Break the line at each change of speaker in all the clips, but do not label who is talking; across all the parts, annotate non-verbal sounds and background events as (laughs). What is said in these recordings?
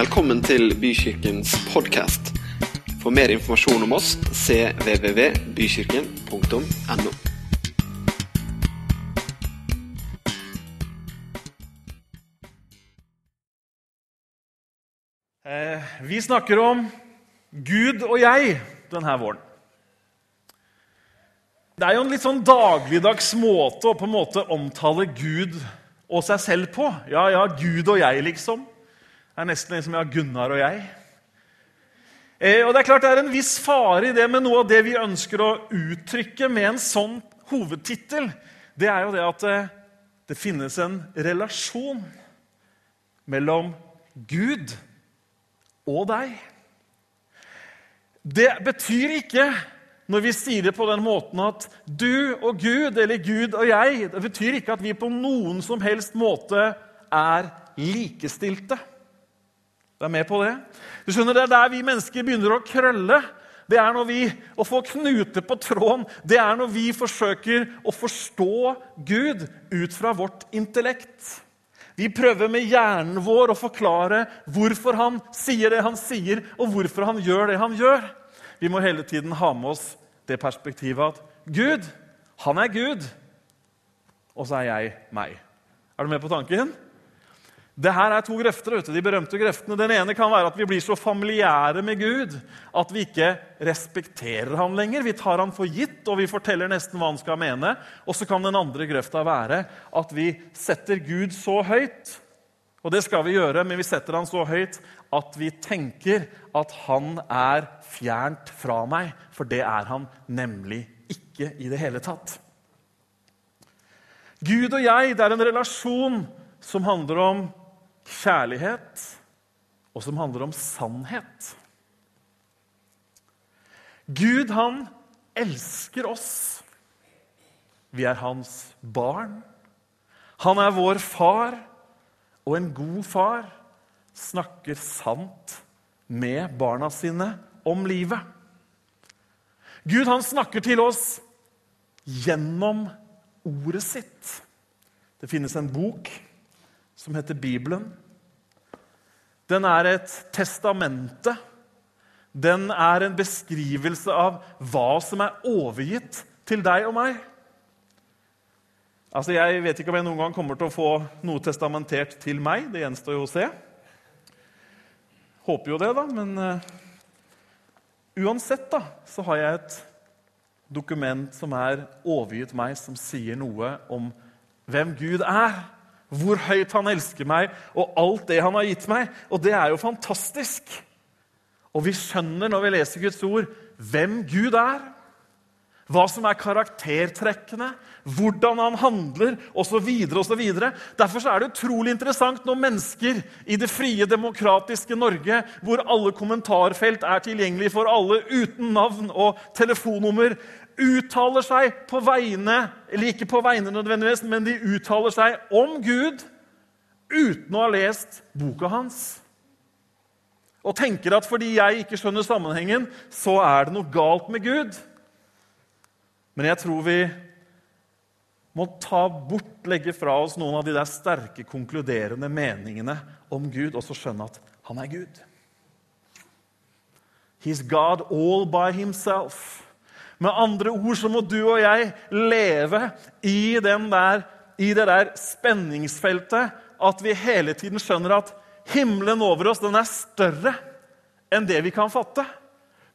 Velkommen til Bykirkens podkast. For mer informasjon om oss cvvvbykirken.no.
Eh, Vi snakker om Gud og jeg denne våren. Det er jo en litt sånn dagligdags måte å på en måte omtale Gud og seg selv på. Ja, ja, Gud og jeg, liksom. Det er nesten liksom ja, Gunnar og jeg. Eh, og Det er klart det er en viss fare i det, men noe av det vi ønsker å uttrykke med en sånn hovedtittel, det er jo det at det, det finnes en relasjon mellom Gud og deg. Det betyr ikke, når vi sier det på den måten, at du og Gud, eller Gud og jeg Det betyr ikke at vi på noen som helst måte er likestilte. Du er med på det? Du skjønner, Det er der vi mennesker begynner å krølle. Det er når vi å få knute på tråden, det er når vi forsøker å forstå Gud ut fra vårt intellekt. Vi prøver med hjernen vår å forklare hvorfor han sier det han sier, og hvorfor han gjør det han gjør. Vi må hele tiden ha med oss det perspektivet at Gud, han er Gud, og så er jeg meg. Er du med på tanken? Det her er to grøfter, vet du, de berømte grøftene. Den ene kan være at vi blir så familiære med Gud at vi ikke respekterer ham lenger. Vi tar ham for gitt, og vi forteller nesten hva han skal mene. Og så kan den andre grøfta være at vi setter Gud så høyt. Og det skal vi gjøre, men vi setter han så høyt at vi tenker at han er fjernt fra meg. For det er han nemlig ikke i det hele tatt. Gud og jeg, det er en relasjon som handler om kjærlighet, og som handler om sannhet. Gud, han elsker oss. Vi er hans barn. Han er vår far, og en god far snakker sant med barna sine om livet. Gud, han snakker til oss gjennom ordet sitt. Det finnes en bok som heter Bibelen. Den er et testamente. Den er en beskrivelse av hva som er overgitt til deg og meg. Altså, Jeg vet ikke om jeg noen gang kommer til å få noe testamentert til meg. Det gjenstår jo å se. Håper jo det, da. Men uh, uansett da, så har jeg et dokument som er overgitt meg, som sier noe om hvem Gud er hvor høyt han elsker meg, og alt det han har gitt meg. Og det er jo fantastisk. Og vi skjønner når vi leser Guds ord, hvem Gud er. Hva som er karaktertrekkene, hvordan han handler osv. Derfor er det utrolig interessant når mennesker i det frie, demokratiske Norge, hvor alle kommentarfelt er tilgjengelig for alle uten navn og telefonnummer, uttaler seg på vegne Eller ikke på vegne nødvendigvis, men de uttaler seg om Gud uten å ha lest boka hans. Og tenker at fordi jeg ikke skjønner sammenhengen, så er det noe galt med Gud. Men jeg tror vi må ta bort, legge fra oss noen av de der sterke, konkluderende meningene om Gud, og så skjønne at han er Gud. He's God all by himself. Med andre ord så må du og jeg leve i, der, i det der spenningsfeltet at vi hele tiden skjønner at himmelen over oss den er større enn det vi kan fatte.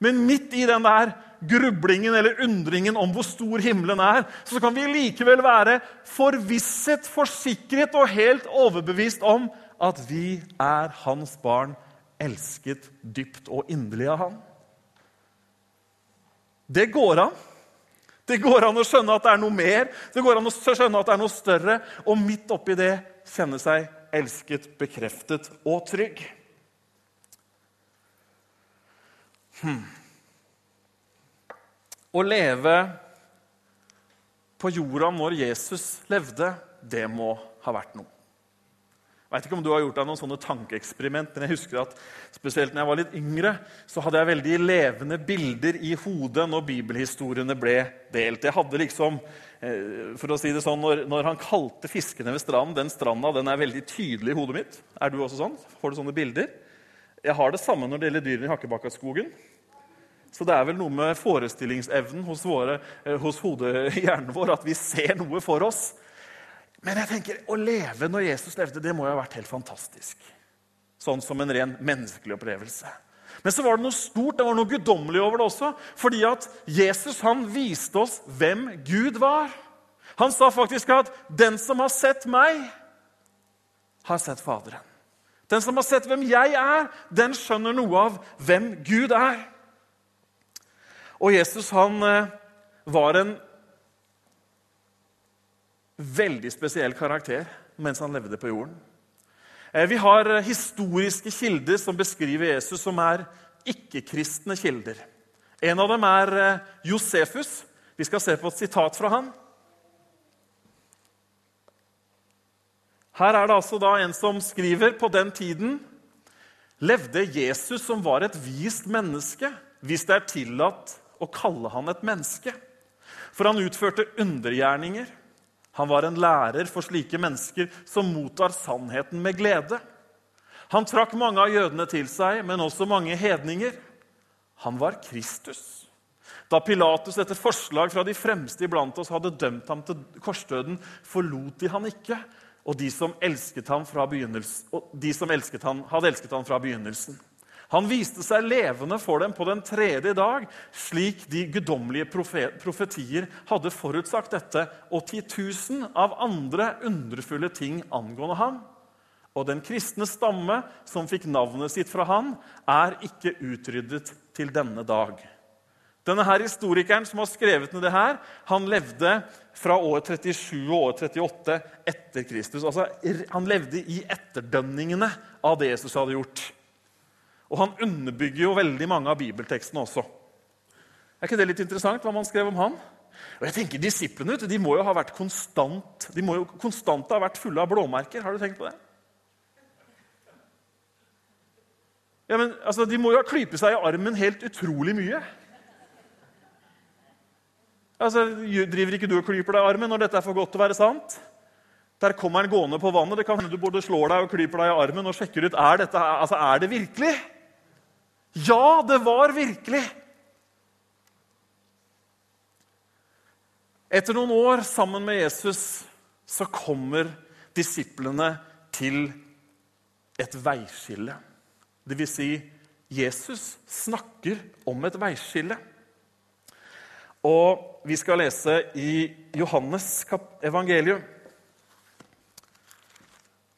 Men midt i den der grublingen eller undringen om hvor stor himmelen er, så kan vi likevel være forvisset, forsikret og helt overbevist om at vi er hans barn, elsket dypt og inderlig av han. Det går an. Det går an å skjønne at det er noe mer, det går an å skjønne at det er noe større, og midt oppi det kjenne seg elsket, bekreftet og trygg. Hmm. Å leve på jorda når Jesus levde, det må ha vært noe. Jeg vet ikke om du har gjort deg noen sånne tankeeksperiment, men jeg husker at spesielt når jeg var litt yngre, så hadde jeg veldig levende bilder i hodet når bibelhistoriene ble delt. Jeg hadde liksom, eh, for å si det sånn, Når, når han kalte fiskene ved stranden Den stranda den er veldig tydelig i hodet mitt. Er du også sånn? Får du sånne bilder? Jeg har det samme når det gjelder dyrene i Hakkebakkaskogen. Så det er vel noe med forestillingsevnen hos, våre, eh, hos hodet, hjernen vår at vi ser noe for oss. Men jeg tenker, å leve når Jesus levde, det må jo ha vært helt fantastisk. Sånn som en ren menneskelig opplevelse. Men så var det noe stort, det var noe guddommelig over det også. Fordi at Jesus han viste oss hvem Gud var. Han sa faktisk at 'den som har sett meg, har sett Faderen'. Den som har sett hvem jeg er, den skjønner noe av hvem Gud er. Og Jesus han eh, var en veldig spesiell karakter mens han levde på jorden. Eh, vi har eh, historiske kilder som beskriver Jesus, som er ikke-kristne kilder. En av dem er Josefus. Vi skal se på et sitat fra han. Her er det altså da en som skriver på den tiden levde Jesus som var et vist menneske, hvis det er tillatt å kalle han et menneske. For han utførte undergjerninger. Han var en lærer for slike mennesker som mottar sannheten med glede. Han trakk mange av jødene til seg, men også mange hedninger. Han var Kristus. Da Pilatus etter forslag fra de fremste iblant oss hadde dømt ham til korsdøden, forlot de han ikke, og de som elsket ham, de som elsket ham hadde elsket ham fra begynnelsen. Han viste seg levende for dem på den tredje dag, slik de guddommelige profetier hadde forutsagt dette, og titusen av andre underfulle ting angående ham. Og den kristne stamme som fikk navnet sitt fra han, er ikke utryddet til denne dag. Denne her Historikeren som har skrevet ned det her, han levde fra år 37 og år 38 etter Kristus. Altså, han levde i etterdønningene av det Jesus hadde gjort. Og han underbygger jo veldig mange av bibeltekstene også. Er ikke det litt interessant hva man skrev om han? Og jeg tenker Disiplene de må jo ha vært konstant de må jo konstant ha vært fulle av blåmerker. Har du tenkt på det? Ja, men altså, De må jo ha klypet seg i armen helt utrolig mye. Altså, Driver ikke du og klyper deg i armen når dette er for godt til å være sant? Der kommer han gående på vannet. Det kan hende du både slår deg og klyper deg i armen og sjekker ut er dette, altså, er det virkelig. Ja, det var virkelig! Etter noen år sammen med Jesus så kommer disiplene til et veiskille. Det vil si, Jesus snakker om et veiskille. Og vi skal lese i Johannes evangelium.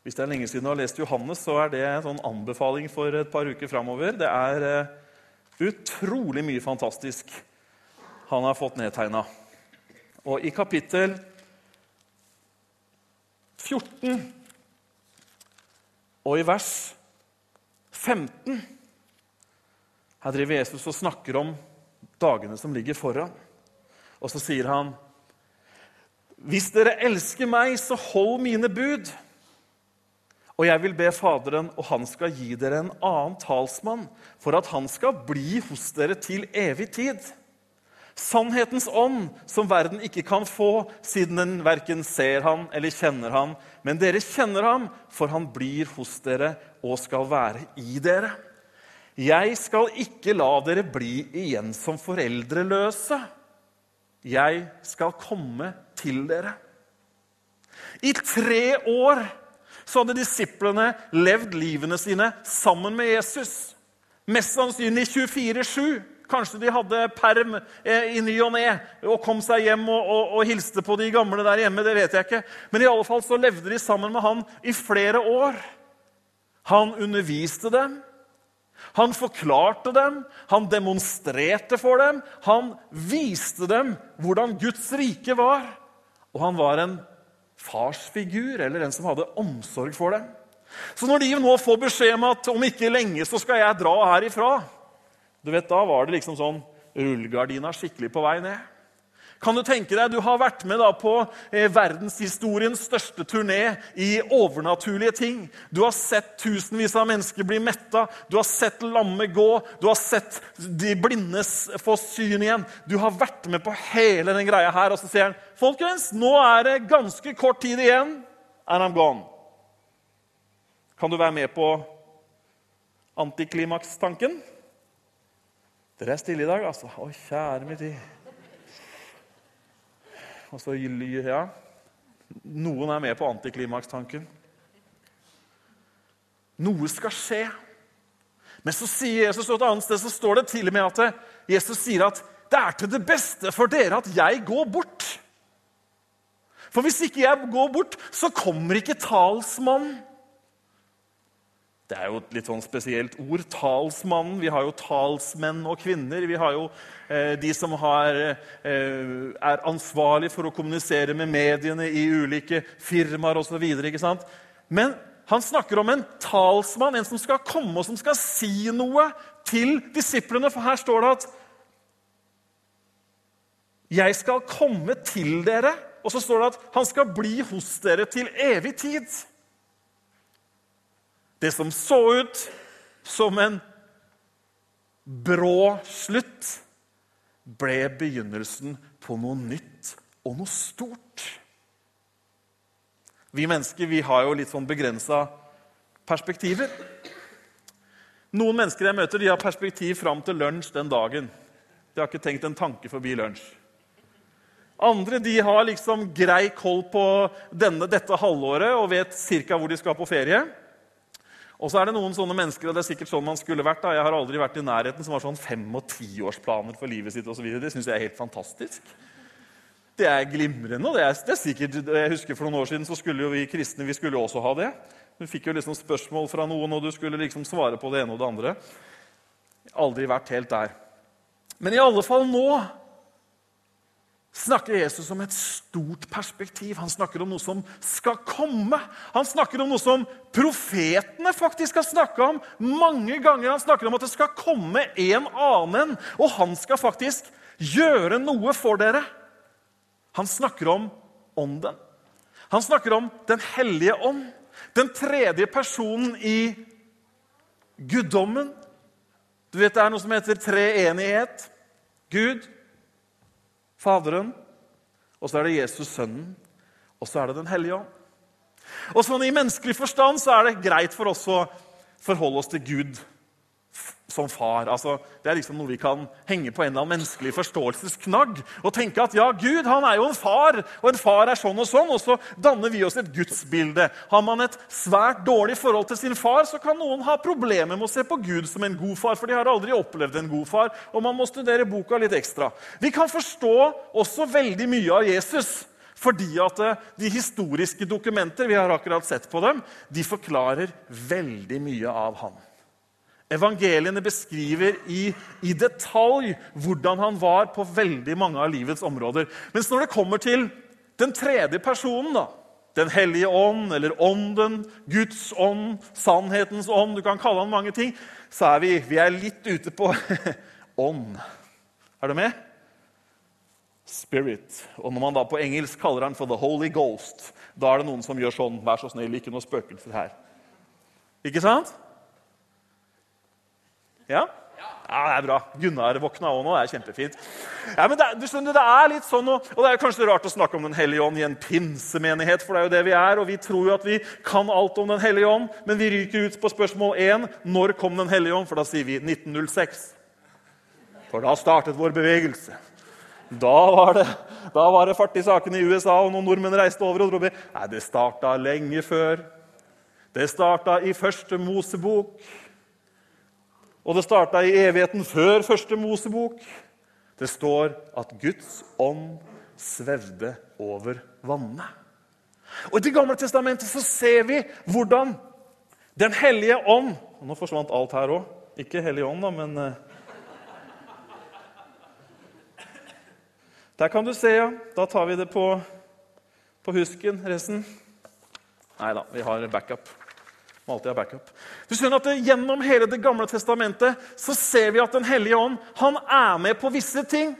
Hvis det er lenge siden du har lest Johannes, så er det en sånn anbefaling for et par uker framover. Det er uh, utrolig mye fantastisk han har fått nedtegna. Og i kapittel 14 og i vers 15 Her driver Jesus og snakker om dagene som ligger foran. Og så sier han, 'Hvis dere elsker meg, så hold mine bud.' Og jeg vil be Faderen, og han skal gi dere en annen talsmann, for at han skal bli hos dere til evig tid. Sannhetens ånd, som verden ikke kan få, siden den verken ser han eller kjenner han. Men dere kjenner ham, for han blir hos dere og skal være i dere. Jeg skal ikke la dere bli igjen som foreldreløse. Jeg skal komme til dere. I tre år så hadde disiplene levd livene sine sammen med Jesus. Mest sannsynlig 24-7. Kanskje de hadde perm eh, i ny og ne og kom seg hjem og, og, og, hilste på de gamle der hjemme. det vet jeg ikke. Men i alle fall så levde de sammen med han i flere år. Han underviste dem. Han forklarte dem, han demonstrerte for dem. Han viste dem hvordan Guds rike var. Og han var en farsfigur eller en som hadde omsorg for dem. Så når de nå får beskjed om at om ikke lenge så skal jeg dra herifra du vet, Da var det liksom sånn rullegardina skikkelig på vei ned. Kan du tenke deg, Du har vært med på eh, verdenshistoriens største turné i overnaturlige ting. Du har sett tusenvis av mennesker bli metta, du har sett lamme gå, du har sett de blinde få syn igjen. Du har vært med på hele den greia her. Og så sier han, 'Folkens, nå er det ganske kort tid igjen, and I'm gone'. Kan du være med på antiklimakstanken? Dere er stille i dag, altså. Å, kjære min tid. Og så ja. Noen er med på antiklimakstanken. Noe skal skje. Men så sier Jesus et annet sted så står det til og med at Jesus sier at det er til det beste for dere at jeg går bort. For hvis ikke jeg går bort, så kommer ikke talsmannen. Det er jo et litt sånn spesielt ord. Talsmannen. Vi har jo talsmenn og -kvinner. Vi har jo eh, de som har, eh, er ansvarlig for å kommunisere med mediene i ulike firmaer osv. Men han snakker om en talsmann, en som skal komme og som skal si noe til disiplene. For her står det at 'Jeg skal komme til dere', og så står det at 'han skal bli hos dere til evig tid'. Det som så ut som en brå slutt, ble begynnelsen på noe nytt og noe stort. Vi mennesker vi har jo litt sånn begrensa perspektiver. Noen mennesker jeg møter, de har perspektiv fram til lunsj den dagen. De har ikke tenkt en tanke forbi lunsj. Andre de har liksom grei koll på denne, dette halvåret og vet ca. hvor de skal på ferie. Og så er det noen sånne mennesker, og det er sikkert sånn man skulle vært. da, Jeg har aldri vært i nærheten som har sånn fem- og tiårsplaner for livet sitt osv. Det syns jeg er helt fantastisk. Det er glimrende. og det er, det er, sikkert, jeg husker For noen år siden så skulle jo vi kristne vi skulle også ha det. Du fikk jo liksom spørsmål fra noen, og du skulle liksom svare på det ene og det andre. Aldri vært helt der. Men i alle fall nå snakker Jesus om et stort perspektiv. Han snakker om noe som skal komme. Han snakker om noe som profetene faktisk har snakka om mange ganger. Han snakker om at det skal komme en annen, og han skal faktisk gjøre noe for dere. Han snakker om Ånden. Han snakker om Den hellige ånd. Den tredje personen i guddommen. Du vet Det er noe som heter treenighet. Gud, Faderen, og så er det Jesus Sønnen, og så er det Den hellige ånd. Og sånn I menneskelig forstand så er det greit for oss å forholde oss til Gud som far. Altså, det er liksom noe vi kan henge på en eller annen menneskelig forståelsesknagg. Og tenke at ja, Gud han er jo en far, og en far er sånn og sånn. Og så danner vi oss et gudsbilde. Har man et svært dårlig forhold til sin far, så kan noen ha problemer med å se på Gud som en god far, for de har aldri opplevd en god far. Og man må studere boka litt ekstra. Vi kan forstå også veldig mye av Jesus. Fordi at eh, de historiske dokumenter vi har akkurat sett på dem, de forklarer veldig mye av ham. Evangeliene beskriver i, i, detalj hvordan han var på veldig mange av livets områder. Mens når det kommer til den tredje personen, da, Den hellige ånd eller Ånden, Guds ånd, sannhetens ånd Du kan kalle han mange ting. Så er vi, vi er litt ute på (laughs) ånd. Er du med? Spirit. Og når man da på engelsk kaller han for The Holy Ghost, da er det noen som gjør sånn. Vær så snill, ikke noe spøkelser her. Ikke sant? Ja? Ja, det er bra. Gunnar våkna òg nå. Det er kjempefint. Ja, men det, du skjønner, det er litt sånn, og, det er kanskje rart å snakke om Den hellige ånd i en pinsemenighet, for det er jo det vi er, og vi tror jo at vi kan alt om Den hellige ånd, men vi ryker ut på spørsmål 1. Når kom Den hellige ånd? For da sier vi 1906. For da startet vår bevegelse. Da var det, da var det fart i sakene i USA, og noen nordmenn reiste over og dro. Nei, det starta lenge før. Det starta i første Mosebok. Og det starta i evigheten før første Mosebok. Det står at Guds ånd svevde over vannene. Og I Det gamle testamentet så ser vi hvordan Den hellige ånd Nå forsvant alt her òg. Ikke Hellige ånd, da, men eh, Der kan du se, ja. Da tar vi det på, på husken, resten. Nei da, vi har backup. Må alltid ha backup. Du skjønner at Gjennom hele Det gamle testamentet så ser vi at Den hellige ånd han er med på visse ting.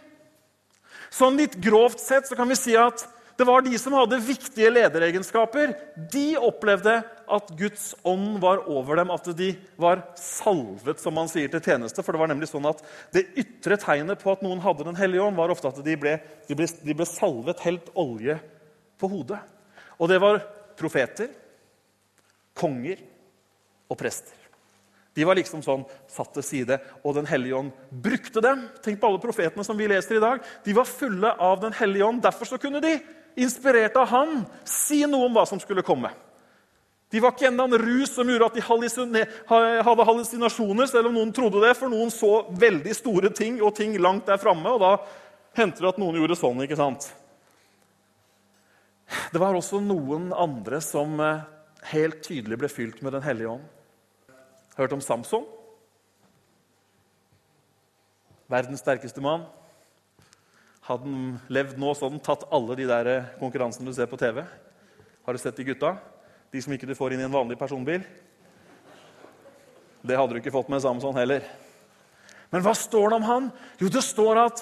Sånn Litt grovt sett så kan vi si at det var de som hadde viktige lederegenskaper. De opplevde at Guds ånd var over dem, at de var salvet, som man sier til tjeneste. For Det var nemlig sånn at det ytre tegnet på at noen hadde Den hellige ånd, var ofte at de ble, de ble, de ble salvet, helt olje på hodet. Og det var profeter, konger og prester. De var liksom sånn satt til side, og Den hellige ånd brukte dem. Tenk på alle profetene som vi leser i dag. De var fulle av Den hellige ånd. Derfor så kunne de, inspirert av Han, si noe om hva som skulle komme. De var ikke enda en rus som gjorde at de hadde hallusinasjoner, selv om noen trodde det, for noen så veldig store ting og ting langt der framme. Og da hendte det at noen gjorde sånn. ikke sant? Det var også noen andre som eh, helt tydelig ble fylt med Den hellige ånd. Hørt om Samson? Verdens sterkeste mann. Hadde han levd nå, så hadde han tatt alle de der eh, konkurransene du ser på TV. Har du sett de gutta? De som ikke du får inn i en vanlig personbil. Det hadde du ikke fått med Samson heller. Men hva står det om han? Jo, det står at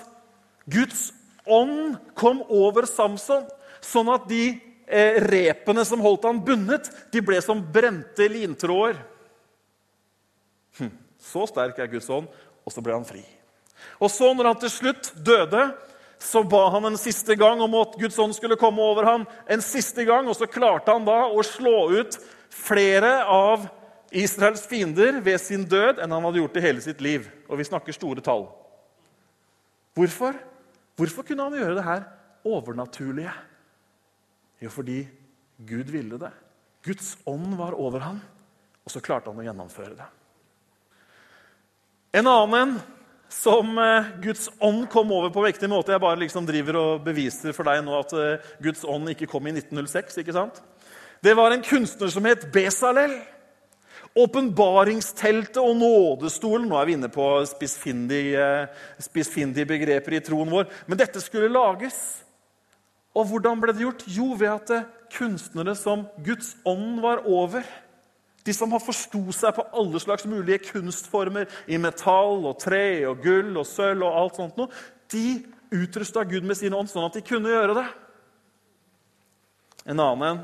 Guds ånd kom over Samson, sånn at de eh, repene som holdt han bundet, de ble som brente lintråder. Så sterk er Guds ånd, og så ble han fri. Og så, når han til slutt døde, så ba han en siste gang om at Guds ånd skulle komme over ham. En siste gang, Og så klarte han da å slå ut flere av Israels fiender ved sin død enn han hadde gjort i hele sitt liv. Og vi snakker store tall. Hvorfor? Hvorfor kunne han gjøre det her overnaturlige? Jo, fordi Gud ville det. Guds ånd var over ham, og så klarte han å gjennomføre det. En annen som eh, Guds ånd kom over på vektig måte. Jeg bare liksom driver og beviser for deg nå at eh, Guds ånd ikke kom i 1906. ikke sant? Det var en kunstner som het Besalel. Åpenbaringsteltet og nådestolen Nå er vi inne på spissfindige, spissfindige begreper i troen vår. Men dette skulle lages. Og hvordan ble det gjort? Jo, ved at eh, kunstnere som Guds ånd var over, de som har forsto seg på alle slags mulige kunstformer i metall og tre og gull og sølv og alt sånt noe, de utrusta Gud med sin ånd sånn at de kunne gjøre det. En annen en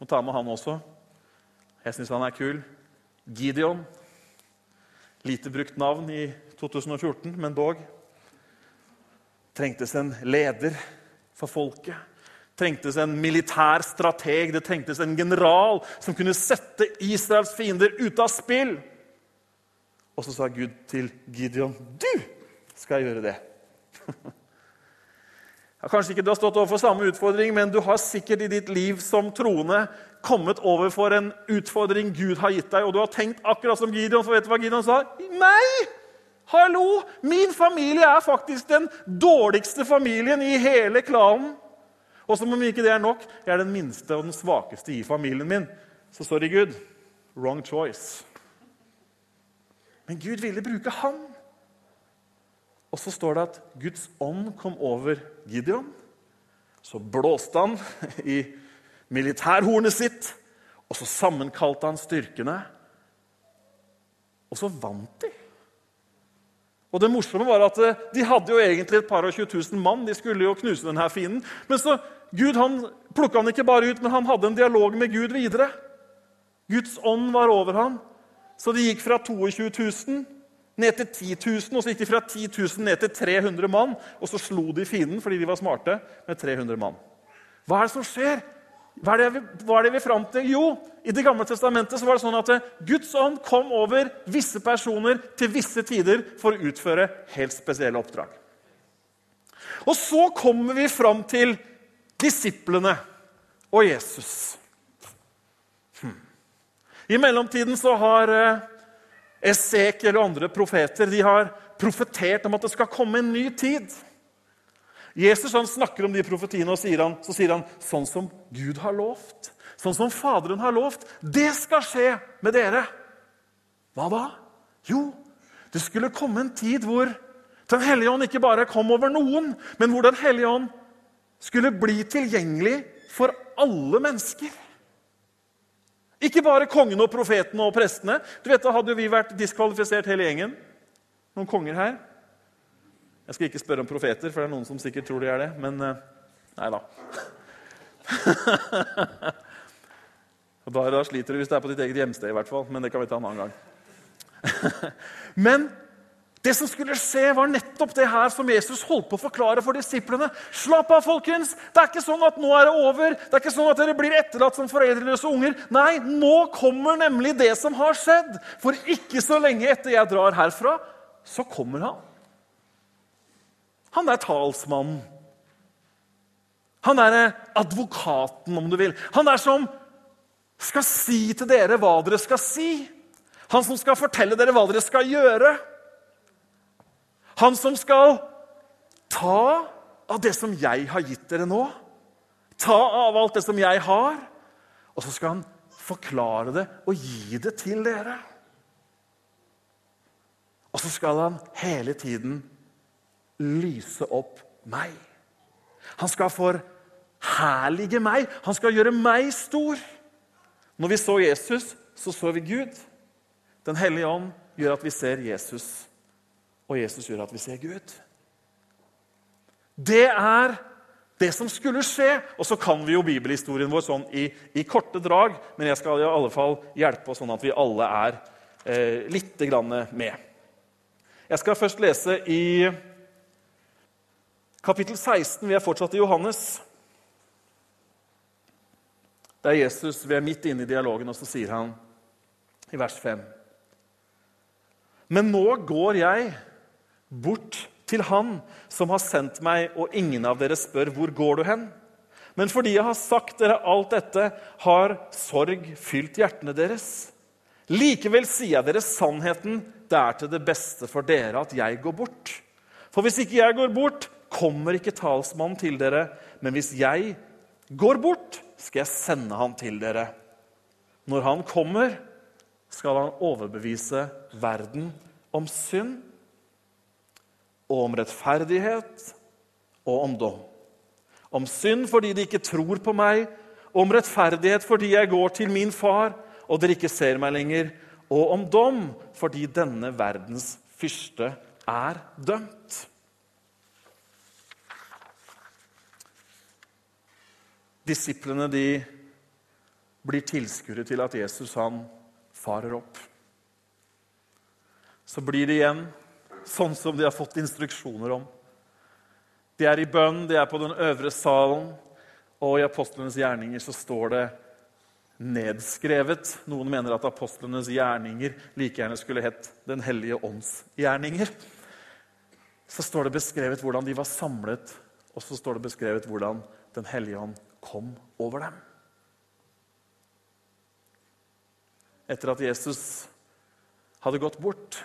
må ta med han også. Jeg syns han er kul. Gideon. Lite brukt navn i 2014, men dog. Trengtes en leder for folket trengtes en militær strateg, det trengtes en general som kunne sette Israels fiender ut av spill. Og så sa Gud til Gideon, 'Du skal gjøre det.' (laughs) Kanskje ikke du har stått overfor samme utfordring, men du har sikkert i ditt liv som troende kommet overfor en utfordring Gud har gitt deg, og du har tenkt akkurat som Gideon. For vet du hva Gideon sa? Nei! Hallo! Min familie er faktisk den dårligste familien i hele klanen. Og som om ikke det er nok, jeg er den minste og den svakeste i familien min. Så sorry, Gud. Wrong choice. Men Gud ville bruke han. Og så står det at Guds ånd kom over Gideon. Så blåste han i militærhornet sitt, og så sammenkalte han styrkene. Og så vant de. Og det morsomme var at eh, De hadde jo egentlig et par og 20 000 mann. De skulle jo knuse denne fienden. Men så Gud han plukka han ikke bare ut, men han hadde en dialog med Gud videre. Guds ånd var over ham. Så det gikk fra 22 000 ned til 10 000, og så gikk de fra 10 000 ned til 300 mann. Og så slo de fienden fordi de var smarte, med 300 mann. Hva er det som skjer? Hva er det, hva er det vi fram til? Jo, i Det gamle testamentet så var det sånn at Guds ånd kom over visse personer til visse tider for å utføre helt spesielle oppdrag. Og så kommer vi fram til disiplene og Jesus. Hm. I mellomtiden så har eh, Esekiel og andre profeter de har profetert om at det skal komme en ny tid. Jesus snakker om de profetiene, og sier han, så sier han sånn som Gud har lovt, sånn som Faderen har lovt, det skal skje med dere. Hva da? Jo, det skulle komme en tid hvor Den hellige ånd ikke bare kom over noen, men hvor Den hellige ånd skulle bli tilgjengelig for alle mennesker. Ikke bare kongene og profetene og prestene. Du vet, Da hadde vi vært diskvalifisert hele gjengen. Noen konger her. Jeg skal ikke spørre om profeter, for det er noen som sikkert tror de er det. Men eh, nei da. (laughs) da, da sliter du hvis det er på ditt eget hjemsted, i hvert fall. Men det kan vi ta en annen gang. (laughs) men Det som skulle skje, var nettopp det her som Jesus holdt på å forklare for disiplene. Slapp av, folkens! Det er ikke sånn at nå er det over. Det er ikke sånn at dere blir etterlatt som foreldreløse unger. Nei, nå kommer nemlig det som har skjedd. For ikke så lenge etter jeg drar herfra, så kommer han. Han er talsmannen. Han er advokaten, om du vil. Han er som skal si til dere hva dere skal si. Han som skal fortelle dere hva dere skal gjøre. Han som skal ta av det som jeg har gitt dere nå. Ta av alt det som jeg har, og så skal han forklare det og gi det til dere. Og så skal han hele tiden lyse opp meg. Han skal forherlige meg. Han skal gjøre meg stor. Når vi så Jesus, så så vi Gud. Den hellige ånd gjør at vi ser Jesus og Jesus gjør at vi ser Gud. Det er det som skulle skje. Og så kan vi jo bibelhistorien vår sånn i, i korte drag, men jeg skal i alle fall hjelpe oss sånn at vi alle er eh, litt med. Jeg skal først lese i kapittel 16. Vi er fortsatt i Johannes. Det er Jesus, Vi er midt inne i dialogen, og så sier han i vers 5.: Men nå går jeg bort til Han som har sendt meg, og ingen av dere spør, 'Hvor går du hen?' Men fordi jeg har sagt dere alt dette, har sorg fylt hjertene deres. Likevel sier jeg dere sannheten. Det er til det beste for dere at jeg går bort. For hvis ikke jeg går bort, kommer ikke talsmannen til dere. Men hvis jeg går bort, skal jeg sende han til dere. Når han kommer, skal han overbevise verden om synd og om rettferdighet og om dom. Om synd fordi de ikke tror på meg, og om rettferdighet fordi jeg går til min far, og dere ikke ser meg lenger, og om dom fordi denne verdens fyrste er dømt. Disiplene de blir tilskuere til at Jesus han farer opp. Så blir det igjen sånn som de har fått instruksjoner om. De er i bønn, de er på den øvre salen, og i apostlenes gjerninger så står det nedskrevet. Noen mener at apostlenes gjerninger like gjerne skulle hett Den hellige ånds gjerninger. Så står det beskrevet hvordan de var samlet, og så står det beskrevet hvordan Den hellige ånd kom over dem. Etter at Jesus hadde gått bort,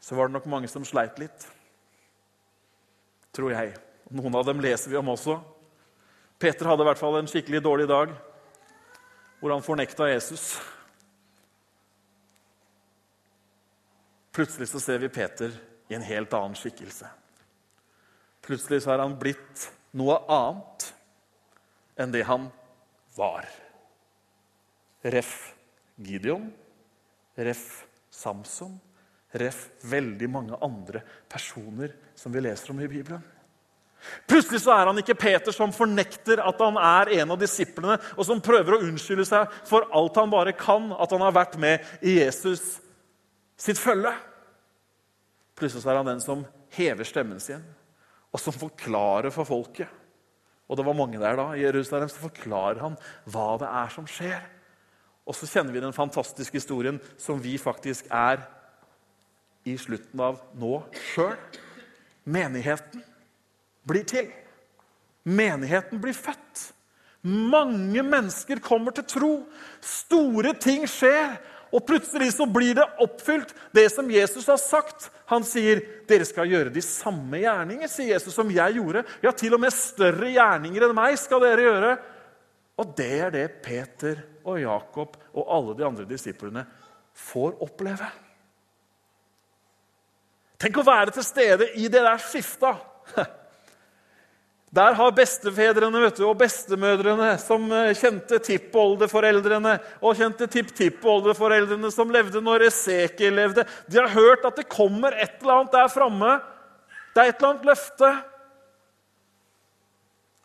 så var det nok mange som sleit litt. Tror jeg. Noen av dem leser vi om også. Peter hadde i hvert fall en skikkelig dårlig dag hvor han fornekta Jesus. Plutselig så ser vi Peter i en helt annen skikkelse. Plutselig så er han blitt noe annet enn det han var. Ref. Gideon, ref. Samson, Ref veldig mange andre personer som vi leser om i Bibelen. Plutselig så er han ikke Peter som fornekter at han er en av disiplene, og som prøver å unnskylde seg for alt han bare kan, at han har vært med i Jesus sitt følge. Plutselig så er han den som hever stemmen sin, og som forklarer for folket. Og det var mange der da, i Jerusalem, så forklarer han hva det er som skjer. Og så kjenner vi den fantastiske historien som vi faktisk er i slutten av nå sjøl. Menigheten blir til. Menigheten blir født. Mange mennesker kommer til tro. Store ting skjer. Og plutselig så blir det oppfylt, det som Jesus har sagt. Han sier, 'Dere skal gjøre de samme gjerninger', sier Jesus, 'som jeg gjorde'. Ja, til og med større gjerninger enn meg skal dere gjøre. Og det er det Peter og Jakob og alle de andre disiplene får oppleve. Tenk å være til stede i det der skifta. (laughs) Der har bestefedrene du, og bestemødrene, som eh, kjente tippoldeforeldrene og kjente tipptippoldeforeldrene som levde når Esekiel levde, de har hørt at det kommer et eller annet der framme. Det er et eller annet løfte.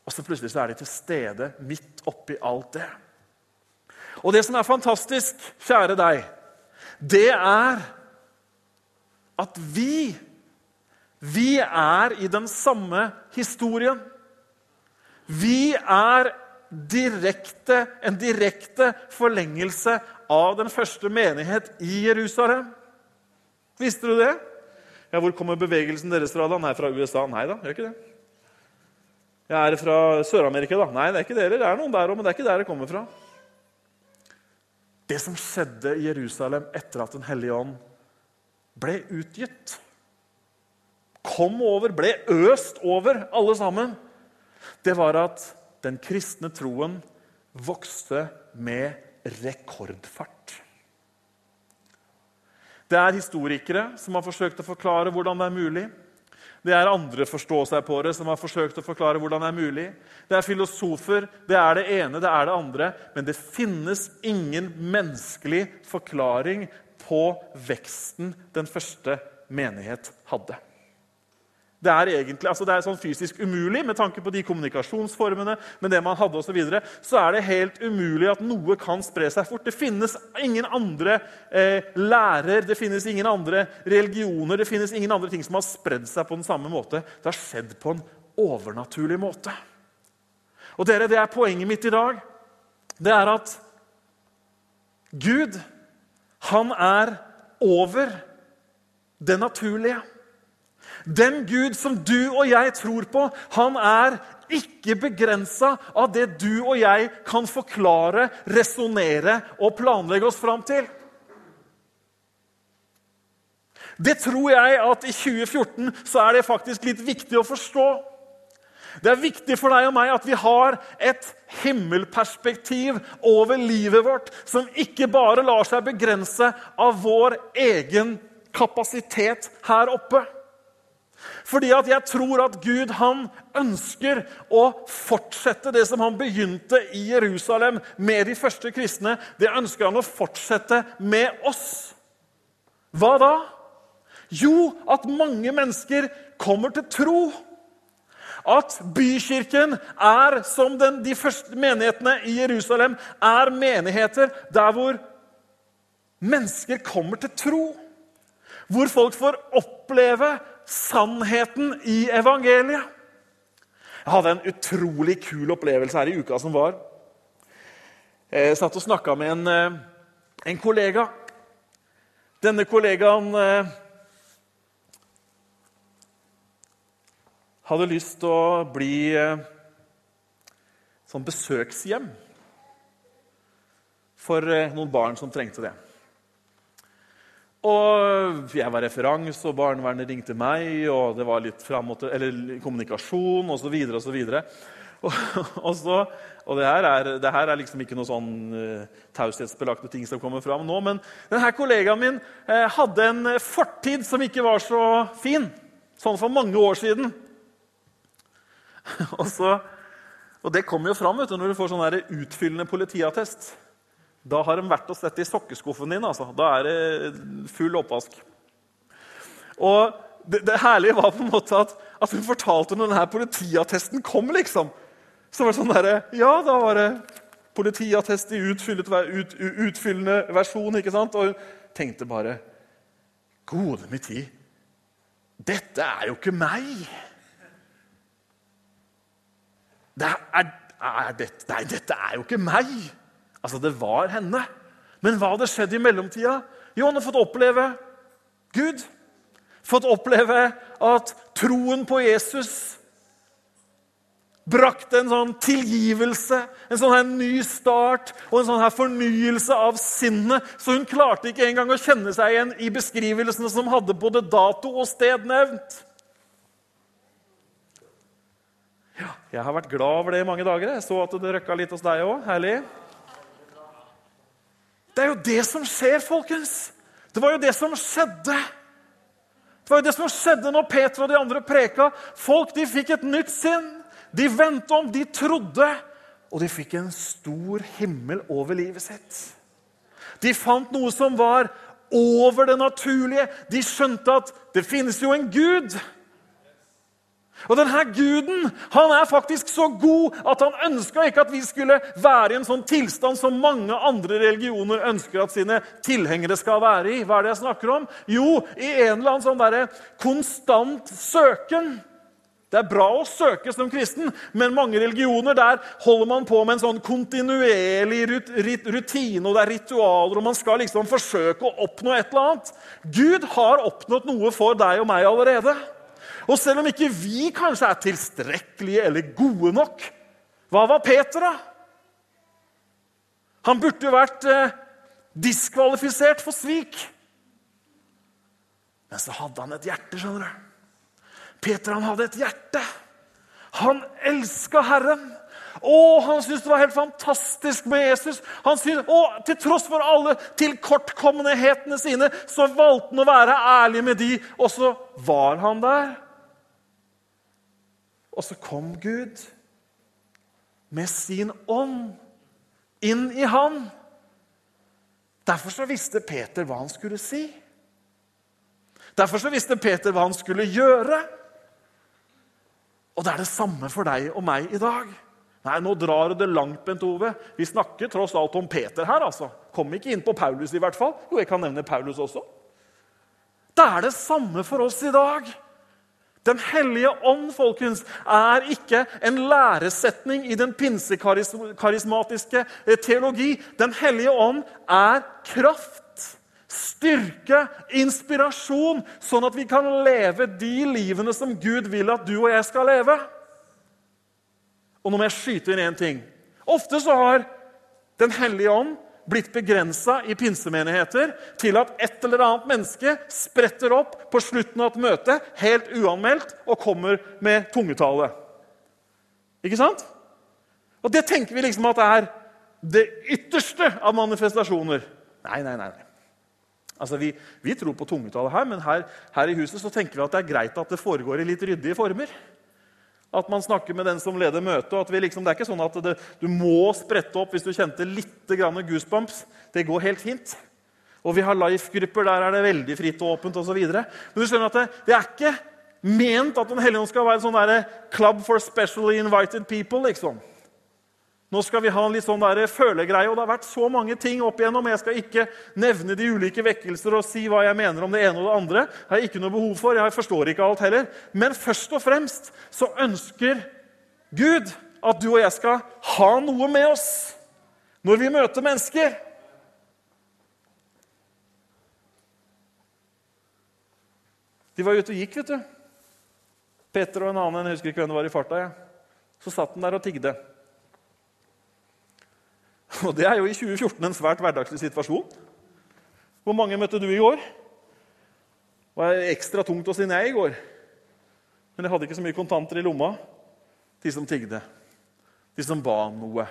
Og så plutselig så er de til stede midt oppi alt det. Og det som er fantastisk, kjære deg, det er at vi Vi er i den samme historien. Vi er direkte, en direkte forlengelse av den første menighet i Jerusalem. Visste du det? Ja, Hvor kommer bevegelsen deres fra? da? Nei, fra USA? Nei da, gjør ikke det. Jeg er fra Sør-Amerika, da. Nei, det er ikke dere. Det er noen der òg, men det er ikke der det kommer fra. Det som skjedde i Jerusalem etter at Den hellige ånd ble utgitt, kom over, ble øst over alle sammen, det var at den kristne troen vokste med rekordfart. Det er historikere som har forsøkt å forklare hvordan det er mulig. Det er andre forstå-seg-på-ere som har forsøkt å forklare hvordan det er mulig. Det er filosofer, det er det ene, det er det andre. Men det finnes ingen menneskelig forklaring på veksten den første menighet hadde. Det er egentlig, altså det er sånn fysisk umulig med tanke på de kommunikasjonsformene. med det man hadde og Så, videre, så er det helt umulig at noe kan spre seg fort. Det finnes ingen andre eh, lærer, det finnes ingen andre religioner, det finnes ingen andre ting som har spredd seg på den samme måte. Det har skjedd på en overnaturlig måte. Og dere, Det er poenget mitt i dag. Det er at Gud, han er over det naturlige. Den Gud som du og jeg tror på, han er ikke begrensa av det du og jeg kan forklare, resonnere og planlegge oss fram til. Det tror jeg at i 2014 så er det faktisk litt viktig å forstå. Det er viktig for deg og meg at vi har et himmelperspektiv over livet vårt som ikke bare lar seg begrense av vår egen kapasitet her oppe. Fordi at jeg tror at Gud han ønsker å fortsette det som han begynte i Jerusalem med de første kristne. Det ønsker han å fortsette med oss. Hva da? Jo, at mange mennesker kommer til tro. At bykirken er, som den, de første menighetene i Jerusalem, er menigheter der hvor mennesker kommer til tro. Hvor folk får oppleve sannheten i evangeliet. Jeg hadde en utrolig kul opplevelse her i uka som var. Jeg satt og snakka med en, eh, en, kollega. Denne kollegaen eh, hadde lyst til å bli eh, sånn besøkshjem for noen barn som trengte det. Og jeg var referans, og barnevernet ringte meg, og det var litt framåt, eller kommunikasjon osv. Og, så videre, og, og, så, og det, her er, det her er liksom ikke noe sånn uh, taushetsbelagte ting som kommer fram nå. Men denne kollegaen min uh, hadde en fortid som ikke var så fin. Sånn for mange år siden. (laughs) og, så, og det kommer jo fram vet du, når du får sånn utfyllende politiattest. Da har de vært og sett i sokkeskuffen din. altså. Da er det full oppvask. Og det, det, herlige var på en måte at, at hun fortalte når denne politiattesten kom. liksom. Så var det sånn derre Ja, da var det politiattest i ut, utfyllende versjon. ikke sant? Og hun tenkte bare Gode min tid, dette er jo ikke meg! Det er, er dette, nei, dette er jo ikke meg! Altså, det var henne. Men hva hadde skjedd i mellomtida? Jo, han hadde fått oppleve Gud. Fått oppleve at troen på Jesus brakte en sånn tilgivelse, en sånn her ny start og en sånn her fornyelse av sinnet. Så hun klarte ikke engang å kjenne seg igjen i beskrivelsene som hadde både dato og sted nevnt. Ja, jeg har vært glad over det i mange dager. Jeg så at det røkka litt hos deg òg. Herlig. Det er jo det som skjer, folkens. Det var jo det som skjedde. Det var jo det som skjedde når Peter og de andre preka. Folk de fikk et nytt sinn. De vendte om, de trodde, og de fikk en stor himmel over livet sitt. De fant noe som var over det naturlige. De skjønte at det finnes jo en Gud. Og denne guden han er faktisk så god at han ønska ikke at vi skulle være i en sånn tilstand som mange andre religioner ønsker at sine tilhengere skal være i. Hva er det jeg snakker om? Jo, i en eller annen sånn der konstant søken. Det er bra å søke som kristen, men mange religioner der holder man på med en sånn kontinuerlig rutine, og det er ritualer, og man skal liksom forsøke å oppnå et eller annet. Gud har oppnådd noe for deg og meg allerede. Og selv om ikke vi kanskje er tilstrekkelige eller gode nok, hva var Peter, da? Han burde jo vært eh, diskvalifisert for svik. Men så hadde han et hjerte, skjønner du. Peter han hadde et hjerte. Han elska Herren. Å, han syntes det var helt fantastisk med Jesus. Han syntes, å, Til tross for alle tilkortkommenhetene sine så valgte han å være ærlig med de, og så var han der. Og så kom Gud med sin ånd inn i han. Derfor så visste Peter hva han skulle si. Derfor så visste Peter hva han skulle gjøre. Og det er det samme for deg og meg i dag. Nei, nå drar det langt, Bent Ove. Vi snakker tross alt om Peter her. altså. Kom ikke inn på Paulus i hvert fall. Jo, jeg kan nevne Paulus også. Det er det samme for oss i dag. Den hellige ånd folkens, er ikke en læresetning i den pinsekarismatiske eh, teologi. Den hellige ånd er kraft, styrke, inspirasjon, sånn at vi kan leve de livene som Gud vil at du og jeg skal leve. Og nå må jeg skyte inn én ting. Ofte så har Den hellige ånd blitt begrensa i pinsemenigheter til at et eller annet menneske spretter opp på slutten av et møte helt uanmeldt og kommer med tungetale. Ikke sant? Og det tenker vi liksom at er det ytterste av manifestasjoner. Nei, nei, nei. Altså, vi, vi tror på tungetale her, men her, her i huset så tenker vi at det er greit at det foregår i litt ryddige former. At man snakker med den som leder møtet. Liksom, det er ikke sånn at det, du må sprette opp hvis du kjente litt goosebumps. Det går helt fint. Og vi har life-grupper. Der er det veldig fritt og åpent osv. Men du skjønner at det, det, er ikke ment at Den hellige ånd skal være en sånn der, club for specially invited people. liksom. Nå skal vi ha en litt sånn der følegreie, og det har vært så mange ting opp igjennom. Jeg skal ikke nevne de ulike vekkelser og si hva jeg mener om det ene og det andre. Det har jeg ikke noe behov for. Jeg forstår ikke alt heller. Men først og fremst så ønsker Gud at du og jeg skal ha noe med oss når vi møter mennesker. De var ute og gikk, vet du. Peter og en annen, jeg husker ikke hvem det var i farta. Ja. Så satt han der og tigde. Og det er jo i 2014 en svært hverdagslig situasjon. Hvor mange møtte du i går? Det var ekstra tungt å si nei i går. Men jeg hadde ikke så mye kontanter i lomma. De som tigde. De som ba om noe.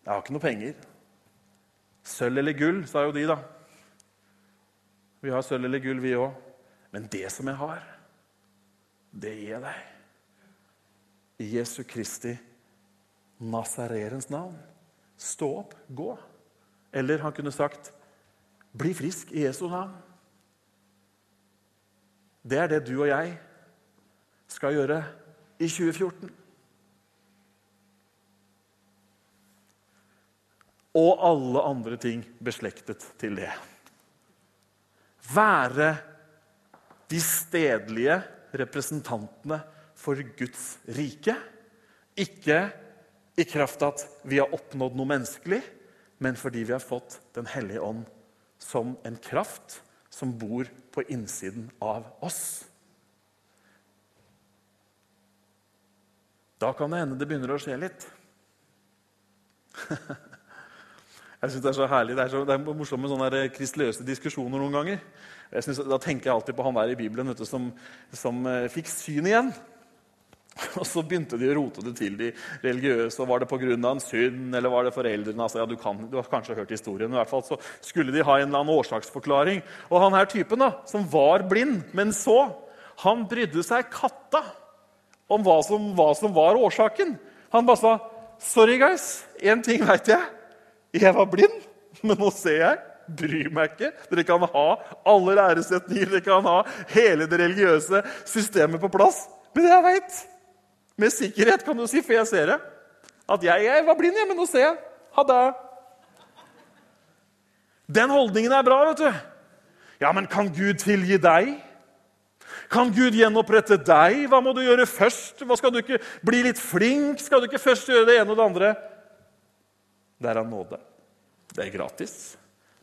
Jeg har ikke noe penger. Sølv eller gull, sa jo de, da. Vi har sølv eller gull, vi òg. Men det som jeg har, det gir jeg deg. I Jesu Kristi Nazarerens navn. Stå opp, gå. Eller han kunne sagt, 'Bli frisk i Jesu navn'. Det er det du og jeg skal gjøre i 2014. Og alle andre ting beslektet til det. Være de stedlige representantene for Guds rike. Ikke i kraft av at vi har oppnådd noe menneskelig, men fordi vi har fått Den hellige ånd som en kraft som bor på innsiden av oss. Da kan det hende det begynner å skje litt. (laughs) Jeg synes Det er så herlig, det er, så, det er morsomt med sånne kristløse diskusjoner noen ganger. Synes, da tenker jeg alltid på han der i Bibelen du, som, som uh, fikk syn igjen. (laughs) Og så begynte de å rote det til, de religiøse. og Var det pga. en synd, eller var det foreldrene? Altså, ja, du, kan, du, har kanskje hørt historien. men i hvert fall så skulle de ha en eller annen årsaksforklaring. Og han her typen, da, som var blind, men så, han brydde seg katta om hva som, hva som var årsaken. Han bare sa, 'Sorry, guys. Én ting veit jeg. Jeg var blind, men nå ser jeg. Bryr meg ikke. Dere kan ha alle læresetninger, dere kan ha hele det religiøse systemet på plass. Men jeg veit med sikkerhet, kan du si, for jeg ser det, at jeg, jeg var blind, jeg, men nå ser jeg. Ha det. Den holdningen er bra, vet du. Ja, men kan Gud tilgi deg? Kan Gud gjenopprette deg? Hva må du gjøre først? Hva Skal du ikke bli litt flink? Skal du ikke først gjøre det ene og det andre? Det er av nåde. Det er gratis.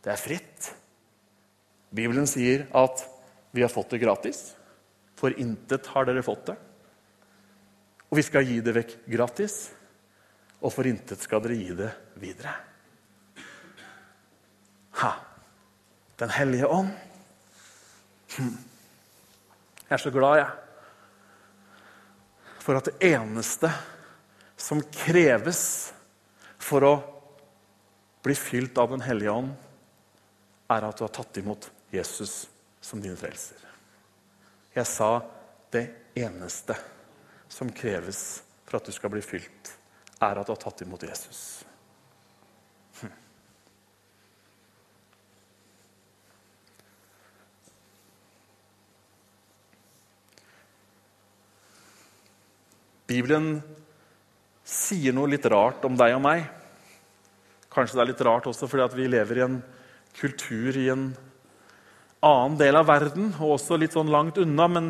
Det er fritt. Bibelen sier at vi har fått det gratis. For intet har dere fått det. Og vi skal gi det vekk gratis. Og for intet skal dere gi det videre. Ha! Den hellige ånd. Hm. Jeg er så glad, jeg, for at det eneste som kreves for å bli fylt av Den hellige ånd, er at du har tatt imot Jesus som din frelser. Jeg sa det eneste som kreves for at du skal bli fylt, er at du har tatt imot Jesus. Bibelen sier noe litt rart om deg og meg. Kanskje det er litt rart også fordi vi lever i en kultur i en annen del av verden, og også litt sånn langt unna. Men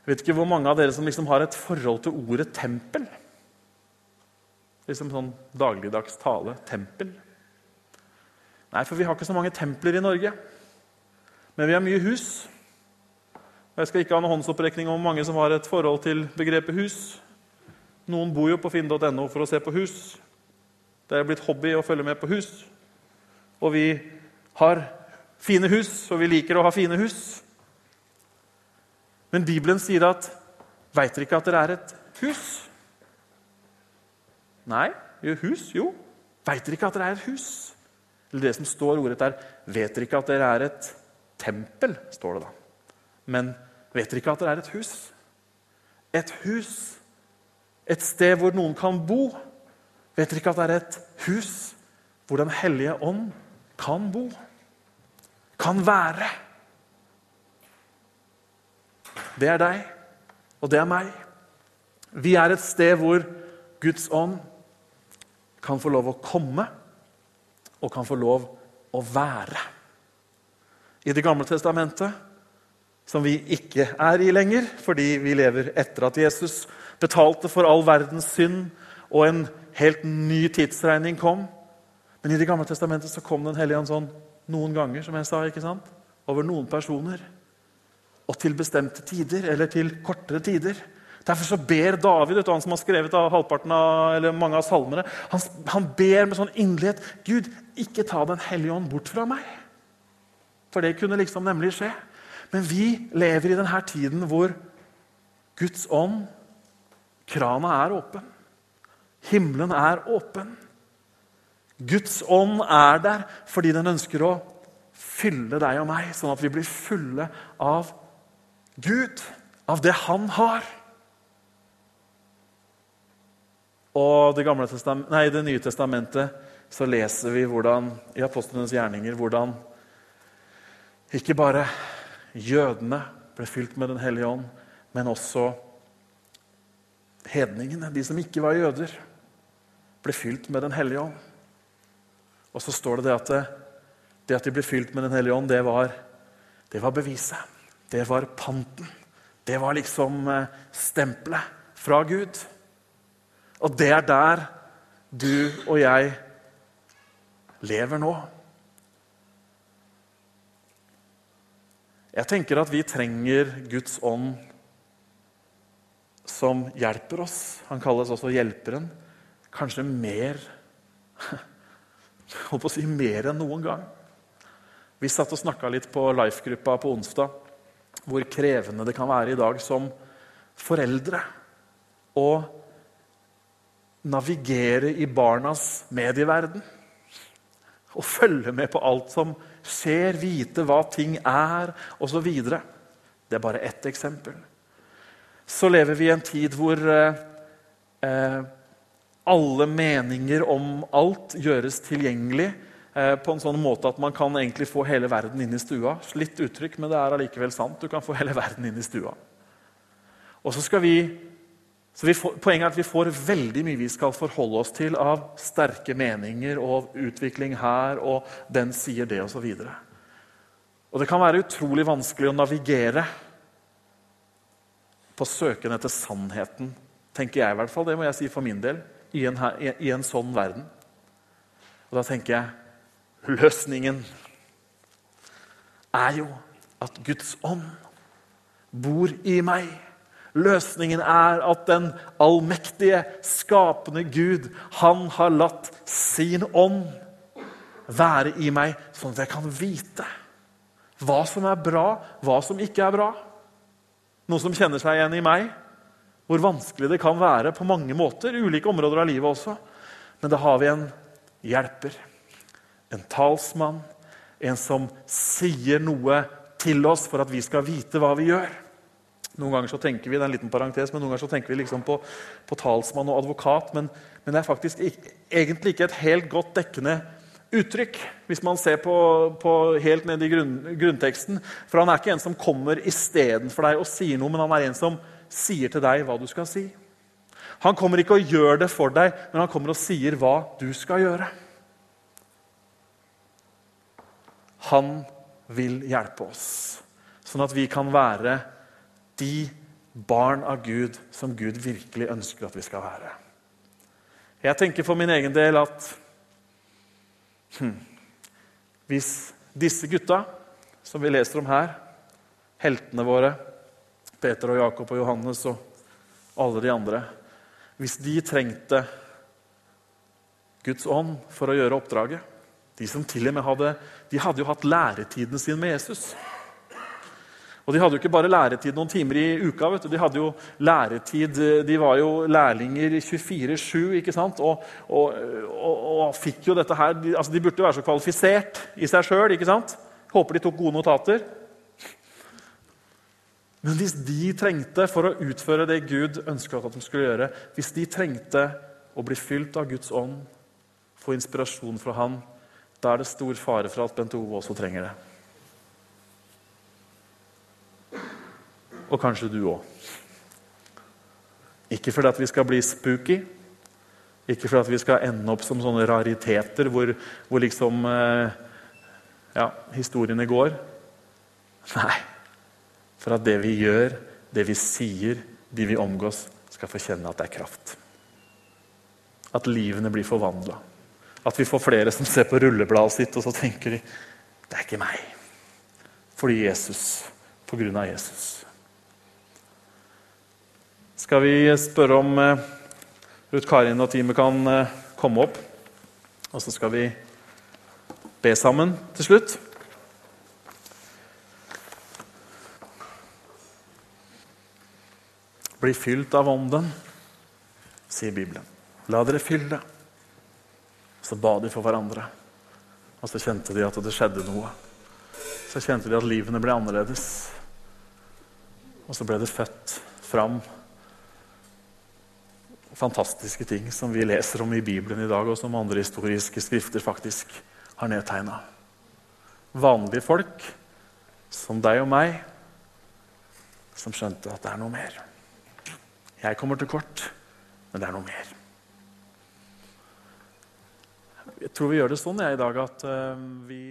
jeg vet ikke hvor mange av dere som liksom har et forhold til ordet tempel. Liksom sånn dagligdags tale tempel. Nei, for vi har ikke så mange templer i Norge. Men vi har mye hus. Jeg skal ikke ha noen håndsopprekning om mange som har et forhold til begrepet hus. Noen bor jo på finn.no for å se på hus. Det er blitt hobby å følge med på hus. Og vi har fine hus, og vi liker å ha fine hus. Men Bibelen sier at Veit dere ikke at dere er et hus? Nei, jo, hus, jo. Veit dere ikke at dere er et hus? Eller det som står ordet der, vet dere ikke at dere er et tempel? står det da. Men vet dere ikke at dere er et hus? Et hus et sted hvor noen kan bo. Vet dere ikke at det er et hus hvor Den hellige ånd kan bo? Kan være? Det er deg, og det er meg. Vi er et sted hvor Guds ånd kan få lov å komme og kan få lov å være. I Det gamle testamentet, som vi ikke er i lenger fordi vi lever etter at Jesus betalte for all verdens synd, og en helt ny tidsregning kom. Men i Det gamle testamentet så kom Den hellige ånd sånn noen ganger, som jeg sa, ikke sant? over noen personer. Og til bestemte tider, eller til kortere tider. Derfor så ber David, han som har skrevet av halvparten av, eller mange av salmene, han, han ber med sånn inderlighet Gud, ikke ta Den hellige ånd bort fra meg. For det kunne liksom nemlig skje. Men vi lever i denne tiden hvor Guds ånd Krana er åpen. Himmelen er åpen. Guds ånd er der fordi den ønsker å fylle deg og meg, sånn at vi blir fulle av Gud, av det Han har. Og det, nei, det Nye testamentet så leser vi hvordan, i apostlenes gjerninger hvordan ikke bare jødene ble fylt med Den hellige ånd, men også hedningene, de som ikke var jøder, ble fylt med Den hellige ånd. Og så står det det at det, det at de ble fylt med Den hellige ånd, det var, det var beviset. Det var panten. Det var liksom eh, stempelet fra Gud. Og det er der du og jeg lever nå. Jeg tenker at vi trenger Guds ånd som hjelper oss. Han kalles også hjelperen. Kanskje mer (laughs) Holdt på å si mer enn noen gang. Vi satt og snakka litt på Life-gruppa på onsdag hvor krevende det kan være i dag som foreldre å navigere i barnas medieverden. Og følge med på alt som skjer, vite hva ting er, osv. Det er bare ett eksempel så lever vi i en tid hvor eh, eh, alle meninger om alt gjøres tilgjengelig på en sånn måte at man kan egentlig få hele verden inn i stua. Slitt uttrykk, men det er allikevel sant. Du kan få hele verden inn i stua. Og så skal vi, så vi får, Poenget er at vi får veldig mye vi skal forholde oss til av sterke meninger og utvikling her, og den sier det, osv. Og, så og det kan være utrolig vanskelig å navigere på søken etter sannheten, tenker jeg i hvert fall. Det må jeg si for min del, i en, i en sånn verden. Og da tenker jeg løsningen er jo at Guds ånd bor i meg. Løsningen er at den allmektige, skapende Gud, han har latt sin ånd være i meg, sånn at jeg kan vite hva som er bra, hva som ikke er bra. Noen som kjenner seg igjen i meg? Hvor vanskelig det kan være på mange måter, ulike områder av livet også. Men da har vi en hjelper, en talsmann, en som sier noe til oss for at vi skal vite hva vi gjør. Noen ganger så tenker vi det er en liten parentes, men noen ganger så tenker vi liksom på, på talsmann og advokat. Men, men, det er faktisk ikke, egentlig ikke et helt godt dekkende uttrykk hvis man ser på, på helt ned i grunn, grunnteksten. For han er ikke en som kommer istedenfor deg og sier noe, men han er en som sier til deg hva du skal si. Han kommer ikke og gjør det for deg, men han kommer og sier hva du skal gjøre. Han vil hjelpe oss, sånn at vi kan være de barn av Gud som Gud virkelig ønsker at vi skal være. Jeg tenker for min egen del at hm, hvis disse gutta som vi leser om her, heltene våre, Peter og Jakob og Johannes og alle de andre Hvis de trengte Guds ånd for å gjøre oppdraget De som til og med hadde, de hadde jo hatt læretiden sin med Jesus. Og De hadde jo ikke bare læretid noen timer i uka. vet du. De hadde jo læretid, de var jo lærlinger 24-7 ikke sant? Og, og, og, og, fikk jo dette her, de, altså de burde jo være så kvalifisert i seg sjøl. Håper de tok gode notater. Men hvis de trengte, for å utføre det Gud ønsket at de skulle gjøre, hvis de trengte å bli fylt av Guds ånd, få inspirasjon fra Han, da er det stor fare for at Bent Ove også trenger det. Og kanskje du òg. Ikke fordi at vi skal bli spooky, ikke fordi at vi skal ende opp som sånne rariteter hvor, hvor liksom eh, ja, historiene går. Nei. For at det vi gjør, det vi sier, de vi omgås, skal få kjenne at det er kraft. At livene blir forvandla. At vi får flere som ser på rullebladet sitt og så tenker de, det er ikke meg. Fordi Jesus. På grunn av Jesus skal vi spørre om eh, Ruth Karin og teamet kan eh, komme opp. Og så skal vi be sammen til slutt. Bli fylt av Ånden, sier Bibelen. La dere fylle. Så ba de for hverandre. Og så kjente de at det skjedde noe. Så kjente de at livene ble annerledes. Og så ble det født fram fantastiske ting som vi leser om i Bibelen i dag, og som andre historiske skrifter faktisk har nedtegna. Vanlige folk som deg og meg, som skjønte at det er noe mer. Jeg kommer til kort, men det er noe mer. Jeg tror vi gjør det sånn jeg, i dag at uh, vi